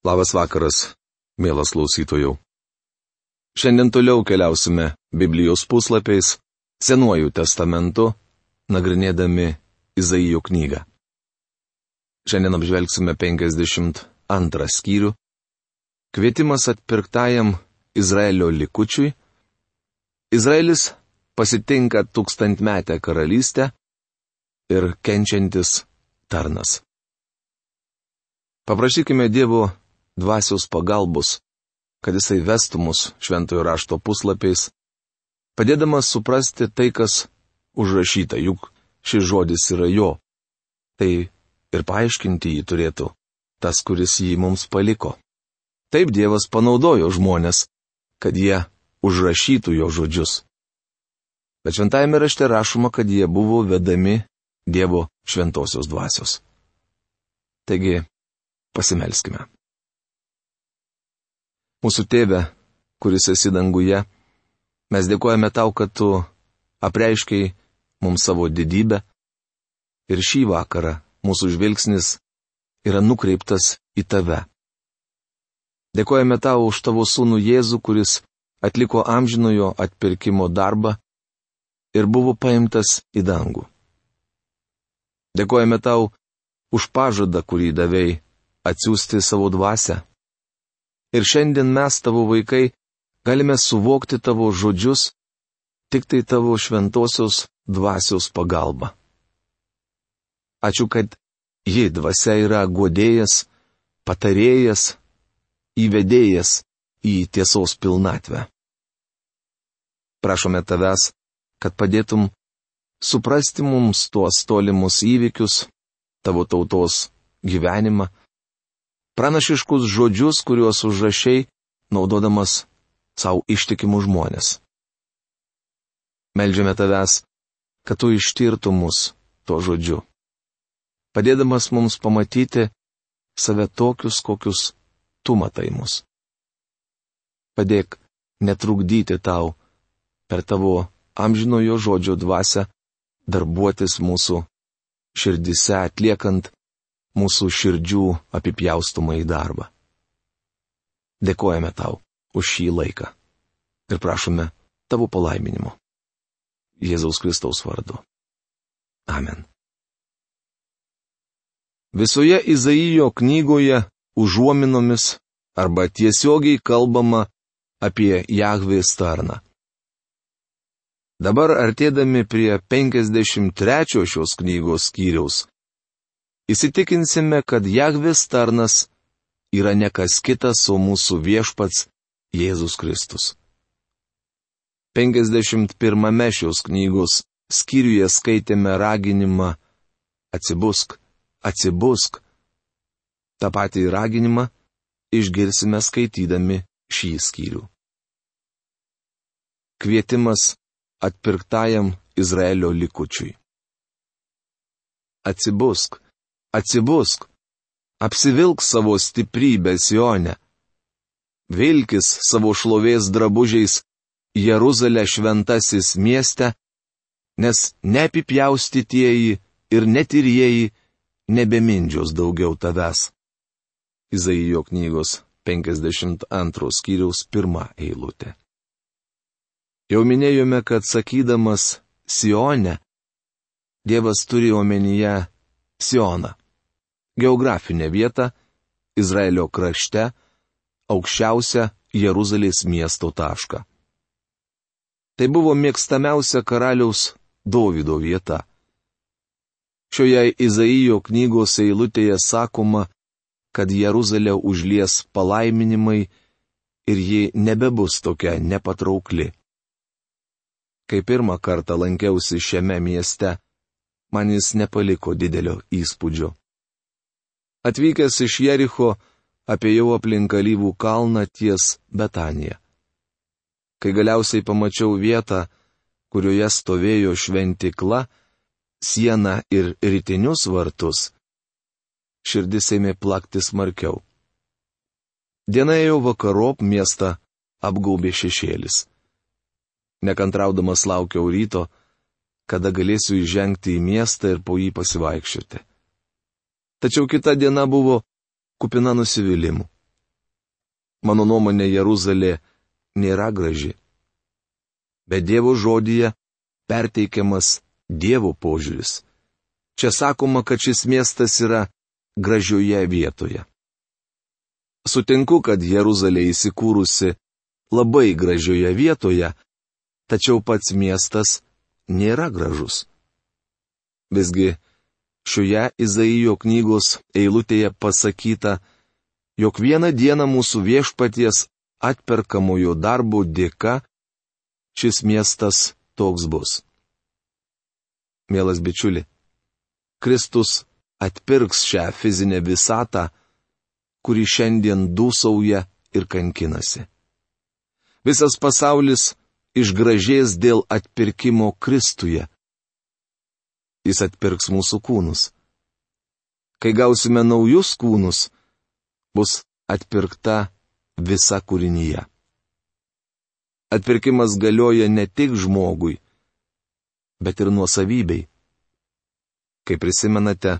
Labas vakaras, mielas klausytojų. Šiandien toliau keliausime Biblijos puslapiais, Senuoju testamentu, nagrinėdami Izaijo knygą. Šiandien apžvelgsime 52 skyrių. Kvietimas atpirktajam Izraelio likučiui. Izraelis pasitinka tūkstantmetę karalystę ir kenčiantis tarnas. Paprašykime Dievo dvasios pagalbos, kad jisai vestų mus šventojo rašto puslapiais, padėdamas suprasti tai, kas užrašyta, juk šis žodis yra jo. Tai ir paaiškinti jį turėtų tas, kuris jį mums paliko. Taip Dievas panaudojo žmonės, kad jie užrašytų jo žodžius. Bet šventajame rašte rašoma, kad jie buvo vedami Dievo šventosios dvasios. Taigi, pasimelskime. Mūsų tėve, kuris esi danguje, mes dėkojame tau, kad tu apreiškiai mums savo didybę ir šį vakarą mūsų žvilgsnis yra nukreiptas į tave. Dėkojame tau už tavo sūnų Jėzų, kuris atliko amžinojo atpirkimo darbą ir buvo paimtas į dangų. Dėkojame tau už pažadą, kurį davėjai atsiųsti savo dvasę Ir šiandien mes, tavo vaikai, galime suvokti tavo žodžius tik tai tavo šventosios dvasios pagalba. Ačiū, kad ji dvasia yra godėjas, patarėjas, įvedėjas į tiesos pilnatvę. Prašome tavęs, kad padėtum suprasti mums tuos tolimus įvykius, tavo tautos gyvenimą pranašiškus žodžius, kuriuos užrašiai, naudodamas savo ištikimų žmonės. Meldžiame tavęs, kad tu ištirtum mus tuo žodžiu, padėdamas mums pamatyti save tokius, kokius tu matai mus. Padėk netrukdyti tau per tavo amžinojo žodžio dvasę darbuotis mūsų širdise atliekant mūsų širdžių apipjaustumą į darbą. Dėkojame tau už šį laiką ir prašome tavo palaiminimo. Jėzaus Kristaus vardu. Amen. Visoje Izaijo knygoje užuominomis arba tiesiogiai kalbama apie Jahvės tarną. Dabar artėdami prie 53 šios knygos skyriaus, įsitikinsime, kad Jahvis tarnas yra ne kas kitas, o mūsų viešpats Jėzus Kristus. 51 šios knygos skyriuje skaitėme raginimą Atsibusk, atsibusk. Ta patį raginimą išgirsime skaitydami šį skyrių. Kvietimas atpirktajam Izraelio likučiui. Atsibusk, Atsibusk, apsivilk savo stiprybę Sione. Vilkis savo šlovės drabužiais Jeruzalę šventasis mieste, nes neapipjaustytieji ir netirieji nebemindžios daugiau tavęs. Izaijo knygos 52 skyriaus pirmą eilutę. Jau minėjome, kad sakydamas Sione, Dievas turi omenyje Sioną geografinę vietą Izraelio krašte, aukščiausią Jeruzalės miesto tašką. Tai buvo mėgstamiausia karaliaus Dovido vieta. Šioje Izaijo knygos eilutėje sakoma, kad Jeruzalė užlies palaiminimai ir ji nebebus tokia nepatraukli. Kai pirmą kartą lankiausi šiame mieste, man jis nepaliko didelio įspūdžio. Atvykęs iš Jericho, apėjau aplink alyvų kalną ties Betanija. Kai galiausiai pamačiau vietą, kurioje stovėjo šventikla, sieną ir rytinius vartus, širdis ėmė plakti smarkiau. Diena ėjo vakarop miestą apgaubė šešėlis. Nekantraudamas laukiau ryto, kada galėsiu įžengti į miestą ir po jį pasivaikščioti. Tačiau kita diena buvo kupina nusivylimų. Mano nuomonė, Jeruzalė nėra graži. Bet Dievo žodyje perteikiamas Dievo požiūris. Čia sakoma, kad šis miestas yra gražioje vietoje. Sutinku, kad Jeruzalė įsikūrusi labai gražioje vietoje, tačiau pats miestas nėra gražus. Visgi, šioje Izaijo knygos eilutėje pasakyta, jog vieną dieną mūsų viešpaties atperkamojo darbo dėka šis miestas toks bus. Mielas bičiuli, Kristus atpirks šią fizinę visatą, kuri šiandien dūsauja ir kankinasi. Visas pasaulis išgražės dėl atpirkimo Kristuje. Jis atpirks mūsų kūnus. Kai gausime naujus kūnus, bus atpirkta visa kūrinyje. Atpirkimas galioja ne tik žmogui, bet ir nuosavybei. Kaip prisimenate,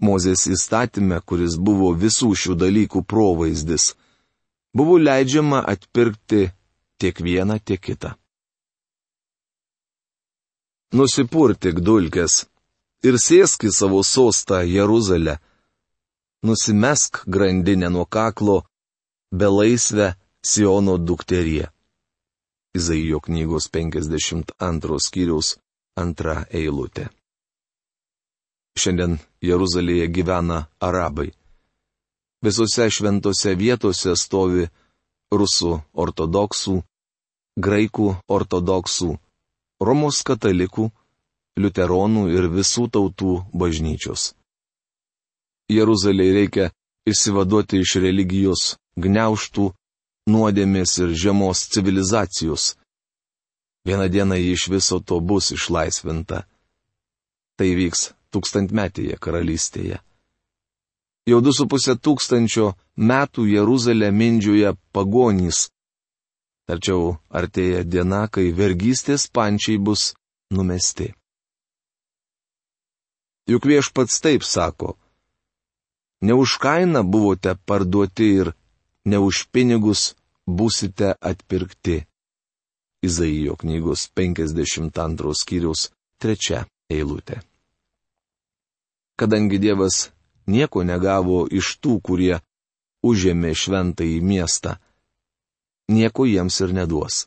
Mozės įstatymė, kuris buvo visų šių dalykų provaizdis, buvo leidžiama atpirkti tiek vieną, tiek kitą. Nusipurtik dulkes ir sėsk į savo sostą Jeruzalę. Nusimesk grandinę nuo kaklo, belaisvę Siono dukterie. Izaijo knygos 52 skyriaus antra eilutė. Šiandien Jeruzalėje gyvena arabai. Visose šventose vietose stovi rusų ortodoksų, graikų ortodoksų, Romos katalikų, liuteronų ir visų tautų bažnyčios. Jeruzalėje reikia išsivaduoti iš religijos gneuštų, nuodėmės ir žemos civilizacijos. Vieną dieną ji iš viso to bus išlaisvinta. Tai vyks tūkstantmetėje karalystėje. Jau du su pusė tūkstančio metų Jeruzalę mindžioja pagonys. Tačiau artėja diena, kai vergystės pančiai bus numesti. Juk viešpats taip sako. Ne už kainą buvote parduoti ir ne už pinigus būsite atpirkti. Izaijo knygos 52 skyriaus 3 eilutė kadangi Dievas nieko negavo iš tų, kurie užėmė šventąjį miestą, nieko jiems ir neduos.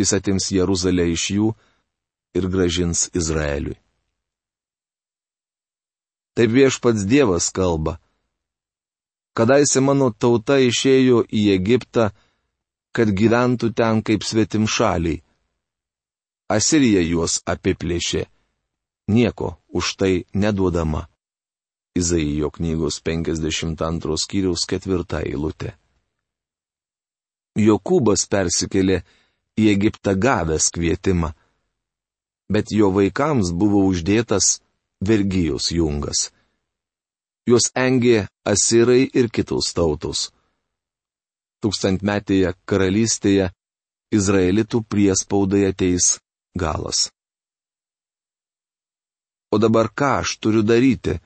Jis atims Jeruzalę iš jų ir gražins Izraeliui. Taip viešpats Dievas kalba. Kadaise mano tauta išėjo į Egiptą, kad gyventų ten kaip svetim šaliai. Asirija juos apiplėšė nieko už tai neduodama. Izaijo knygos 52 skyriaus ketvirta eilutė. Jokūbas persikėlė į Egiptą gavęs kvietimą, bet jo vaikams buvo uždėtas vergyjos jungas. Juos engė asirai ir kitos tautos. Tūkstantmetėje karalystėje Izraelitų priespaudai ateis galas. O dabar ką aš turiu daryti?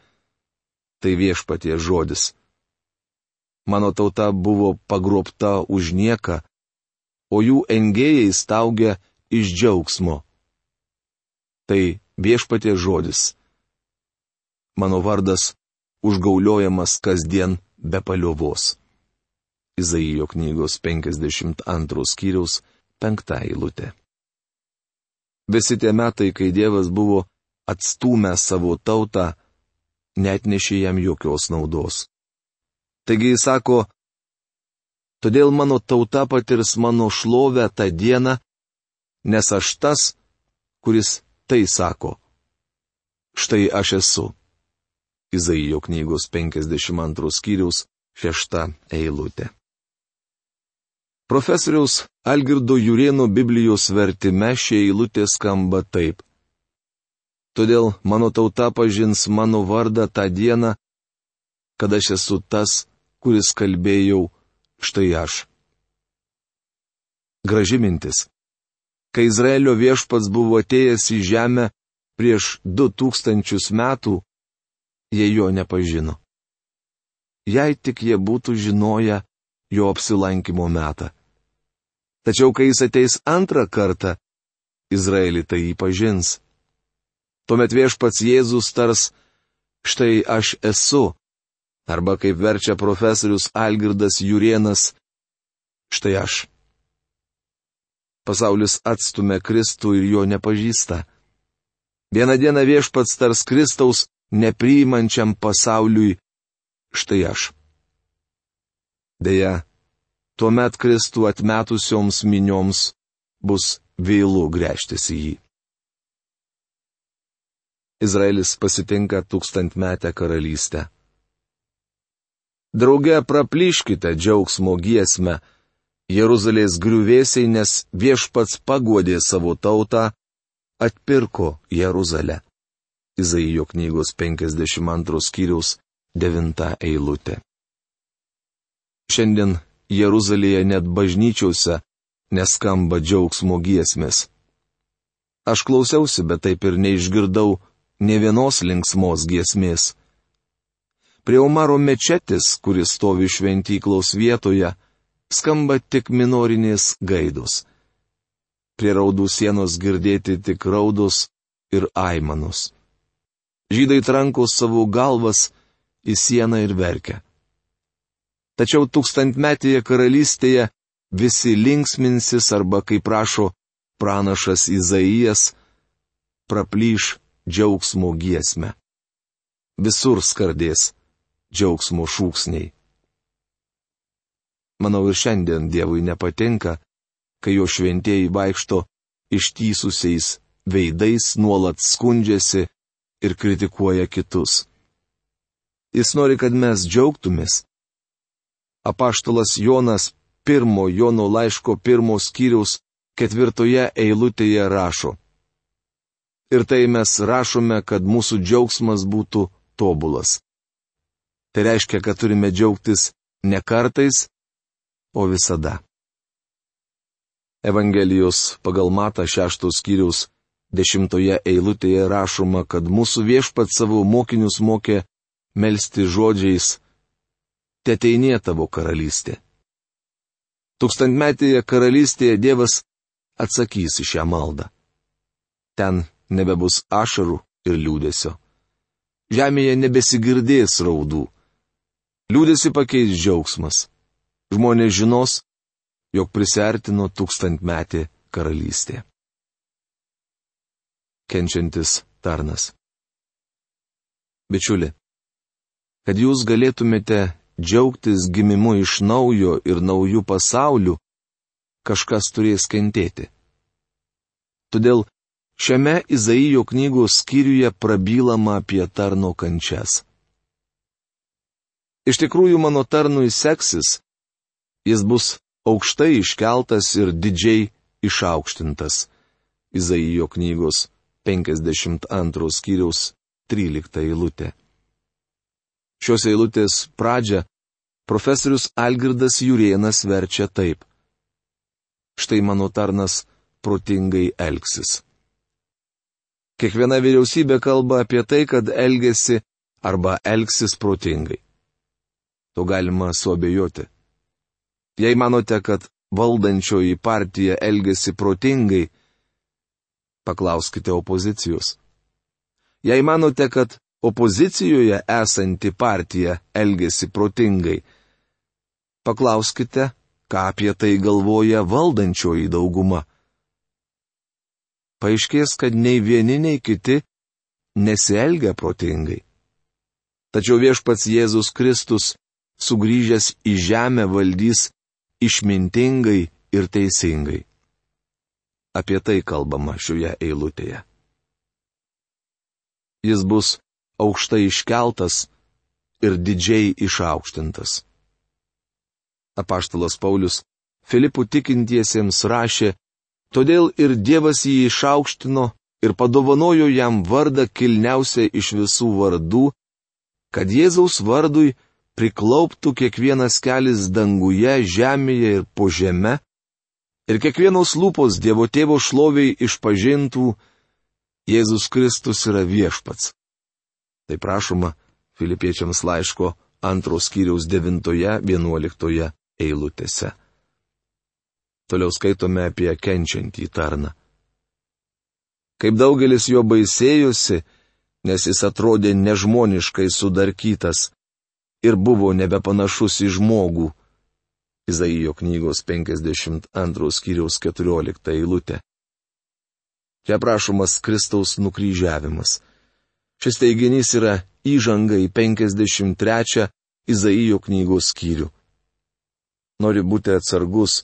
Tai viešpatie žodis. Mano tauta buvo pagrobta už nieką, o jų engėjai staugia iš džiaugsmo. Tai viešpatie žodis. Mano vardas užgauliojamas kasdien be paliovos. Izaijo knygos 52 skyriaus 5 eilutė. Visi tie metai, kai Dievas buvo atstūmę savo tautą, net nešė jam jokios naudos. Taigi jis sako, todėl mano tauta patirs mano šlovę tą dieną, nes aš tas, kuris tai sako. Štai aš esu. Izaijo knygos 52 skyriaus 6 eilutė. Profesoriaus Algirdo Jurieno Biblijos vertime šie eilutė skamba taip. Todėl mano tauta pažins mano vardą tą dieną, kad aš esu tas, kuris kalbėjau, štai aš. Graži mintis. Kai Izraelio viešpats buvo atėjęs į žemę prieš du tūkstančius metų, jie jo nepažino. Jei tik jie būtų žinoję, jo apsilankimo metą. Tačiau kai jis ateis antrą kartą, Izraelį tai jį pažins. Tuomet viešpats Jėzus tars, štai aš esu, arba kaip verčia profesorius Algirdas Jurienas, štai aš. Pasaulis atstumia Kristų ir jo nepažįsta. Vieną dieną viešpats tars Kristaus nepriimančiam pasauliui, štai aš. Deja, tuomet Kristų atmetusioms minioms bus vėlų grėžtis į jį. Izraelis pasitinka tūkstantmetę karalystę. Drauge praplyškite džiaugsmo giesmę Jeruzalės griuvėsiai, nes viešpats pagodė savo tautą, atpirko Jeruzalę. Izaijo knygos 52 skyriaus 9 eilutė. Šiandien Jeruzalėje net bažnyčiose neskamba džiaugsmo giesmės. Aš klausiausi, bet taip ir neišgirdau ne vienos linksmos giesmės. Prie Omaro mečetis, kuris stovi šventyklos vietoje, skamba tik minorinės gaidos. Prie raudų sienos girdėti tik raudos ir aimanos. Žydai tranko savo galvas į sieną ir verkia. Tačiau tūkstantmetėje karalystėje visi linksminsis arba, kaip prašo pranašas Izaijas, praplyš džiaugsmo giesmę. Visur skardės džiaugsmo šūksniai. Manau ir šiandien Dievui nepatinka, kai jo šventieji vaikšto ištysusiais veidais nuolat skundžiasi ir kritikuoja kitus. Jis nori, kad mes džiaugtumės. Apaštalas Jonas pirmo Jono laiško pirmo skyriaus ketvirtoje eilutėje rašo. Ir tai mes rašome, kad mūsų džiaugsmas būtų tobulas. Tai reiškia, kad turime džiaugtis ne kartais, o visada. Evangelijos pagal Mata šeštos skyriaus dešimtoje eilutėje rašoma, kad mūsų viešpat savo mokinius mokė melstį žodžiais - Teteinė tavo karalystė. Tūkstantmetėje karalystėje Dievas atsakys į šią maldą. Ten nebebus ašarų ir liūdėsio. Žemėje nebesigirdės raudų. Liūdėsi pakeis džiaugsmas. Žmonės žinos, jog prisertino tūkstantmetė karalystė. Kenčiantis tarnas. Bičiuli, kad jūs galėtumėte džiaugtis gimimu iš naujo ir naujų pasaulių, kažkas turės kentėti. Todėl šiame Izaijo knygos skyriuje prabylama apie tarno kančias. Iš tikrųjų mano tarnui seksis, jis bus aukštai iškeltas ir didžiai išaukštintas. Izaijo knygos 52 skyriaus 13 eilutė. Šios eilutės pradžią profesorius Algirdas Jurienas verčia taip. Štai mano tarnas protingai elgsis. Kiekviena vyriausybė kalba apie tai, kad elgesi arba elgsis protingai. To galima suabejoti. Jei manote, kad valdančioji partija elgesi protingai, paklauskite opozicijos. Jei manote, kad opozicijoje esanti partija elgesi protingai. Paklauskite, ką apie tai galvoja valdančioji dauguma. Paaiškės, kad nei vieni, nei kiti nesielgia protingai. Tačiau viešpats Jėzus Kristus, sugrįžęs į žemę, valdys išmintingai ir teisingai. Apie tai kalbama šioje eilutėje. Jis bus aukštai iškeltas ir didžiai išaukštintas. Apaštalas Paulius Filipų tikintiesiems rašė, todėl ir Dievas jį išaukštino ir padovanojo jam vardą kilniausią iš visų vardų, kad Jėzaus vardui priklauptų kiekvienas kelias danguje, žemėje ir po žeme, ir kiekvienos lūpos Dievo tėvo šloviai išpažintų, Jėzus Kristus yra viešpats. Tai prašoma Filipiečiams laiško antros kiriaus 9-11 eilutėse. Toliau skaitome apie kenčiantį tarną. Kaip daugelis jo baisėjusi, nes jis atrodė nežmoniškai sudarkytas ir buvo nebepanašus į žmogų. Izaijo knygos 52 skyriaus 14 eilutė. Čia prašomas Kristaus nukryžiavimas. Šis teiginys yra įžanga į 53 Izaijo knygos skyrių. Nori būti atsargus,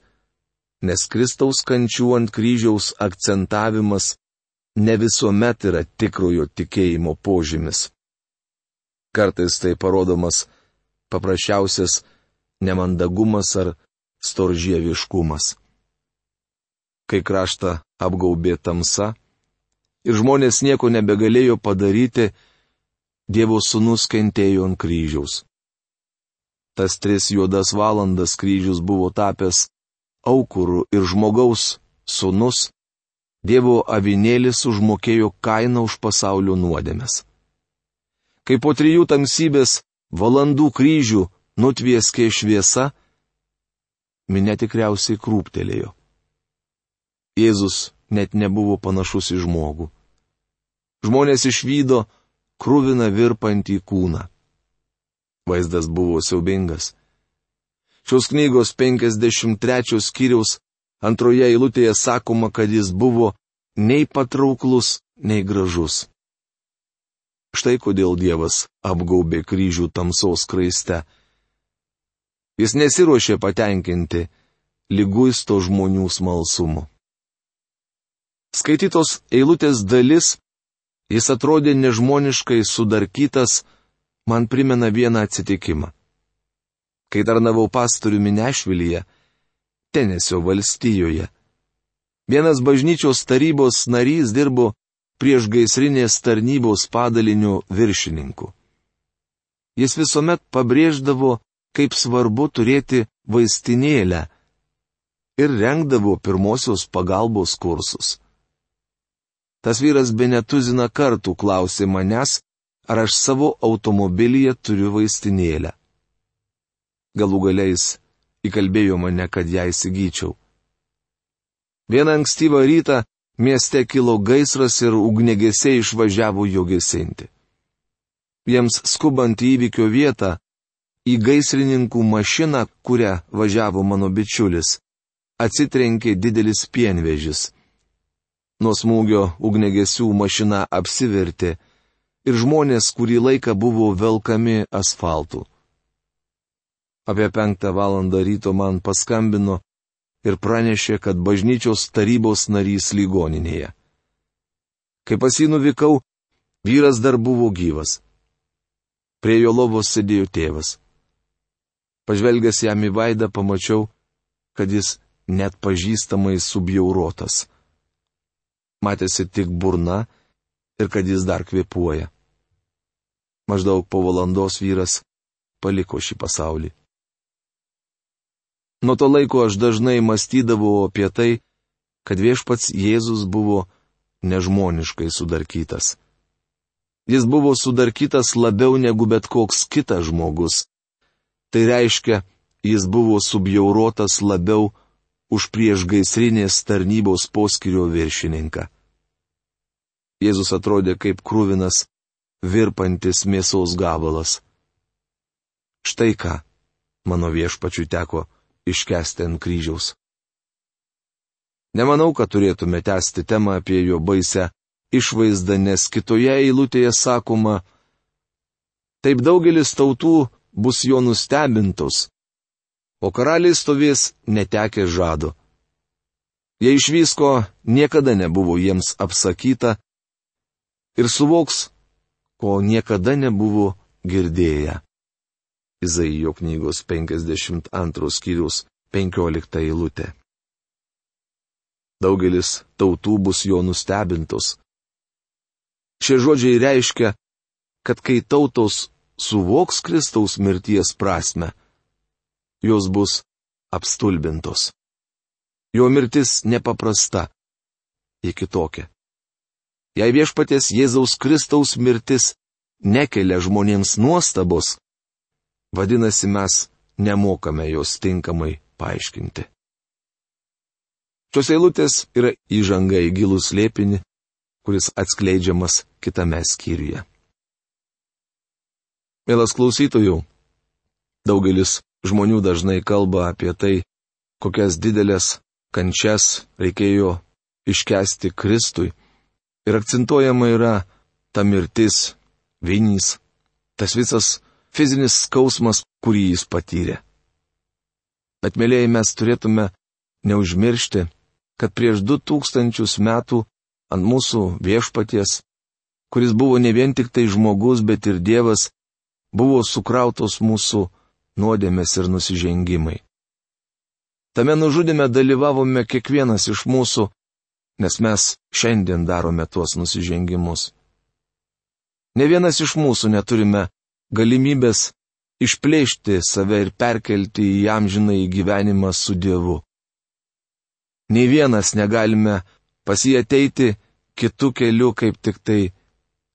nes Kristaus kančių ant kryžiaus akcentavimas ne visuomet yra tikrojo tikėjimo požymis. Kartais tai parodomas paprasčiausias nemandagumas ar storžieviškumas. Kai kraštą apgaubė tamsa ir žmonės nieko nebegalėjo padaryti, Dievo sūnus kentėjo ant kryžiaus. Tas tris juodas valandas kryžius buvo tapęs aukurų ir žmogaus sūnus Dievo avinėlis užmokėjo kainą už pasaulio nuodėmes. Kai po trijų tamsybės valandų kryžių nutvieskė šviesa, minė tikriausiai krūptelėjo. Jėzus net nebuvo panašus į žmogų. Žmonės išvydo krūviną virpantį kūną. Vaizdas buvo siaubingas. Šios knygos 53 skyriaus Antroje eilutėje sakoma, kad jis buvo nei patrauklus, nei gražus. Štai kodėl Dievas apgaubė kryžių tamsos kraiste. Jis nesiuošė patenkinti lyguisto žmonių smalsumu. Skaitytos eilutės dalis, jis atrodė nežmoniškai sudarkytas, man primena vieną atsitikimą. Kai tarnavau pastoriumi Nešvilyje, Tenesio valstijoje. Vienas bažnyčios tarybos narys dirbo prieš gaisrinės tarnybos padalinių viršininku. Jis visuomet pabrėždavo, kaip svarbu turėti vaistinėlę ir rengdavo pirmosios pagalbos kursus. Tas vyras be netuzina kartų klausė manęs, ar aš savo automobilyje turiu vaistinėlę. Galų galiais įkalbėjo mane, kad ją įsigyčiau. Vieną ankstyvą rytą mieste kilo gaisras ir ugnegesiai išvažiavo jo gesinti. Jiems skubant į įvykio vietą, į gaisrininkų mašiną, kurią važiavo mano bičiulis, atsitrenkė didelis pienvežis. Nuo smūgio ugnegesių mašina apsivertė ir žmonės kurį laiką buvo velkami asfaltu. Apie penktą valandą ryto man paskambino ir pranešė, kad bažnyčios tarybos narys ligoninėje. Kai pas jį nuvykau, vyras dar buvo gyvas. Prie jo lovos sėdėjo tėvas. Pažvelgęs jam į veidą, pamačiau, kad jis net pažįstamai subjaurotas. Matėsi tik burna ir kad jis dar kvepuoja. Maždaug po valandos vyras paliko šį pasaulį. Nuo to laiko aš dažnai mąstydavau apie tai, kad viešpats Jėzus buvo nežmoniškai sudarkytas. Jis buvo sudarkytas labiau negu bet koks kitas žmogus. Tai reiškia, jis buvo subjaurotas labiau už prieš gaisrinės tarnybos poskirio viršininką. Jėzus atrodė kaip krūvinas, virpantis mėsos gabalas. Štai ką mano viešpačiui teko iškesti ant kryžiaus. Nemanau, kad turėtume tęsti temą apie jo baisę išvaizdą, nes kitoje eilutėje sakoma, taip daugelis tautų bus jo nustebintos, o karaliai stovės netekę žado. Jie iš visko niekada nebuvo jiems apsakyta ir suvoks, ko niekada nebuvo girdėję. Izaijo knygos 52 skyrius 15 eilutė. Daugelis tautų bus jo nustebintos. Šie žodžiai reiškia, kad kai tautos suvoks Kristaus mirties prasme, jos bus apstulbintos. Jo mirtis nepaprasta, ji kitokia. Jei viešpatės Jėzaus Kristaus mirtis nekelia žmonėms nuostabos, Vadinasi, mes nemokame jos tinkamai paaiškinti. Šios eilutės yra įžanga į gilų slėpinį, kuris atskleidžiamas kitame skyriuje. Mielas klausytojų, daugelis žmonių dažnai kalba apie tai, kokias didelės kančias reikėjo iškesti Kristui. Ir akcentuojama yra ta mirtis, vinys, tas visas fizinis skausmas, kurį jis patyrė. Bet, mėlyjei, mes turėtume neužmiršti, kad prieš du tūkstančius metų ant mūsų viešpaties, kuris buvo ne vien tik tai žmogus, bet ir Dievas, buvo sukrautos mūsų nuodėmės ir nusižengimai. Tame nužudime dalyvavome kiekvienas iš mūsų, nes mes šiandien darome tuos nusižengimus. Ne vienas iš mūsų neturime galimybės išplėšti save ir perkelti į amžiną į gyvenimą su Dievu. Nei vienas negalime pas jį ateiti kitų kelių kaip tik tai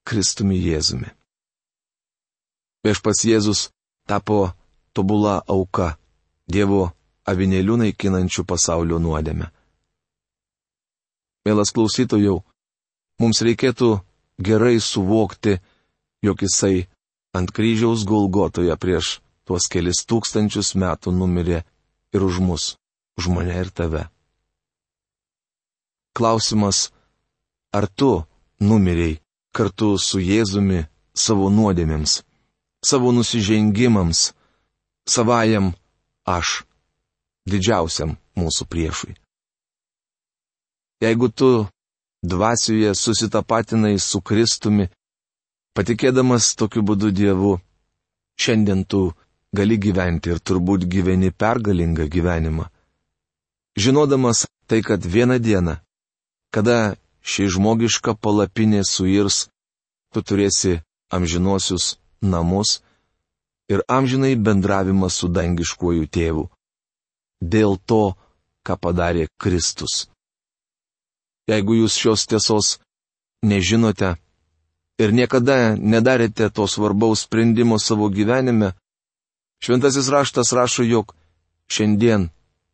Kristumi Jėzumi. Viešpas Jėzus tapo tobula auka Dievo avinėlių naikinančių pasaulio nuodėmę. Mielas klausytojau, mums reikėtų gerai suvokti, jog jisai ant kryžiaus Golgotoje prieš tuos kelis tūkstančius metų numirė ir už mus, už mane ir tave. Klausimas, ar tu numiriai kartu su Jėzumi savo nuodėmėms, savo nusižengimams, savajam aš didžiausiam mūsų priešui. Jeigu tu dvasioje susitapatinai su Kristumi, patikėdamas tokiu būdu Dievu, šiandien tu gali gyventi ir turbūt gyveni pergalingą gyvenimą. Žinodamas tai, kad vieną dieną, kada ši žmogiška palapinė suirs, tu turėsi amžinuosius namus ir amžinai bendravimą su dangiškuoju tėvu dėl to, ką padarė Kristus. Jeigu jūs šios tiesos nežinote ir niekada nedarėte to svarbaus sprendimo savo gyvenime, šventasis raštas rašo, jog šiandien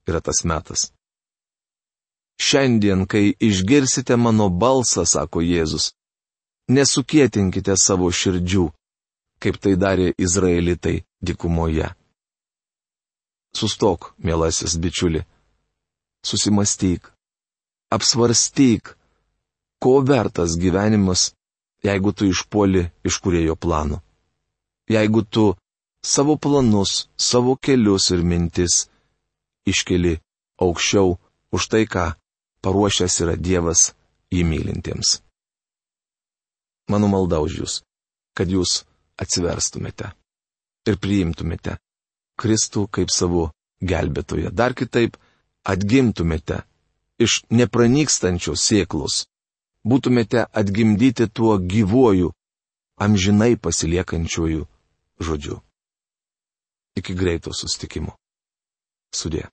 yra tas metas. Šiandien, kai išgirsite mano balsą, sako Jėzus, nesukietinkite savo širdžių, kaip tai darė Izraelitai dikumoje. Sustok, mielasis bičiuli. Susimastyk. Apsvarstyk, ko vertas gyvenimas, jeigu tu išpuoli iš kurėjo plano. Jeigu tu savo planus, savo kelius ir mintis iškeli aukščiau už tai, ką paruošęs yra Dievas įmylintiems. Mano malda už jūs, kad jūs atsiverstumėte ir priimtumėte Kristų kaip savo gelbėtoją. Dar kitaip, atgimtumėte iš nepranykstančios sėklos, būtumėte atgimdyti tuo gyvuoju, amžinai pasiliekančiuoju žodžiu. Iki greito sustikimo. Sudė.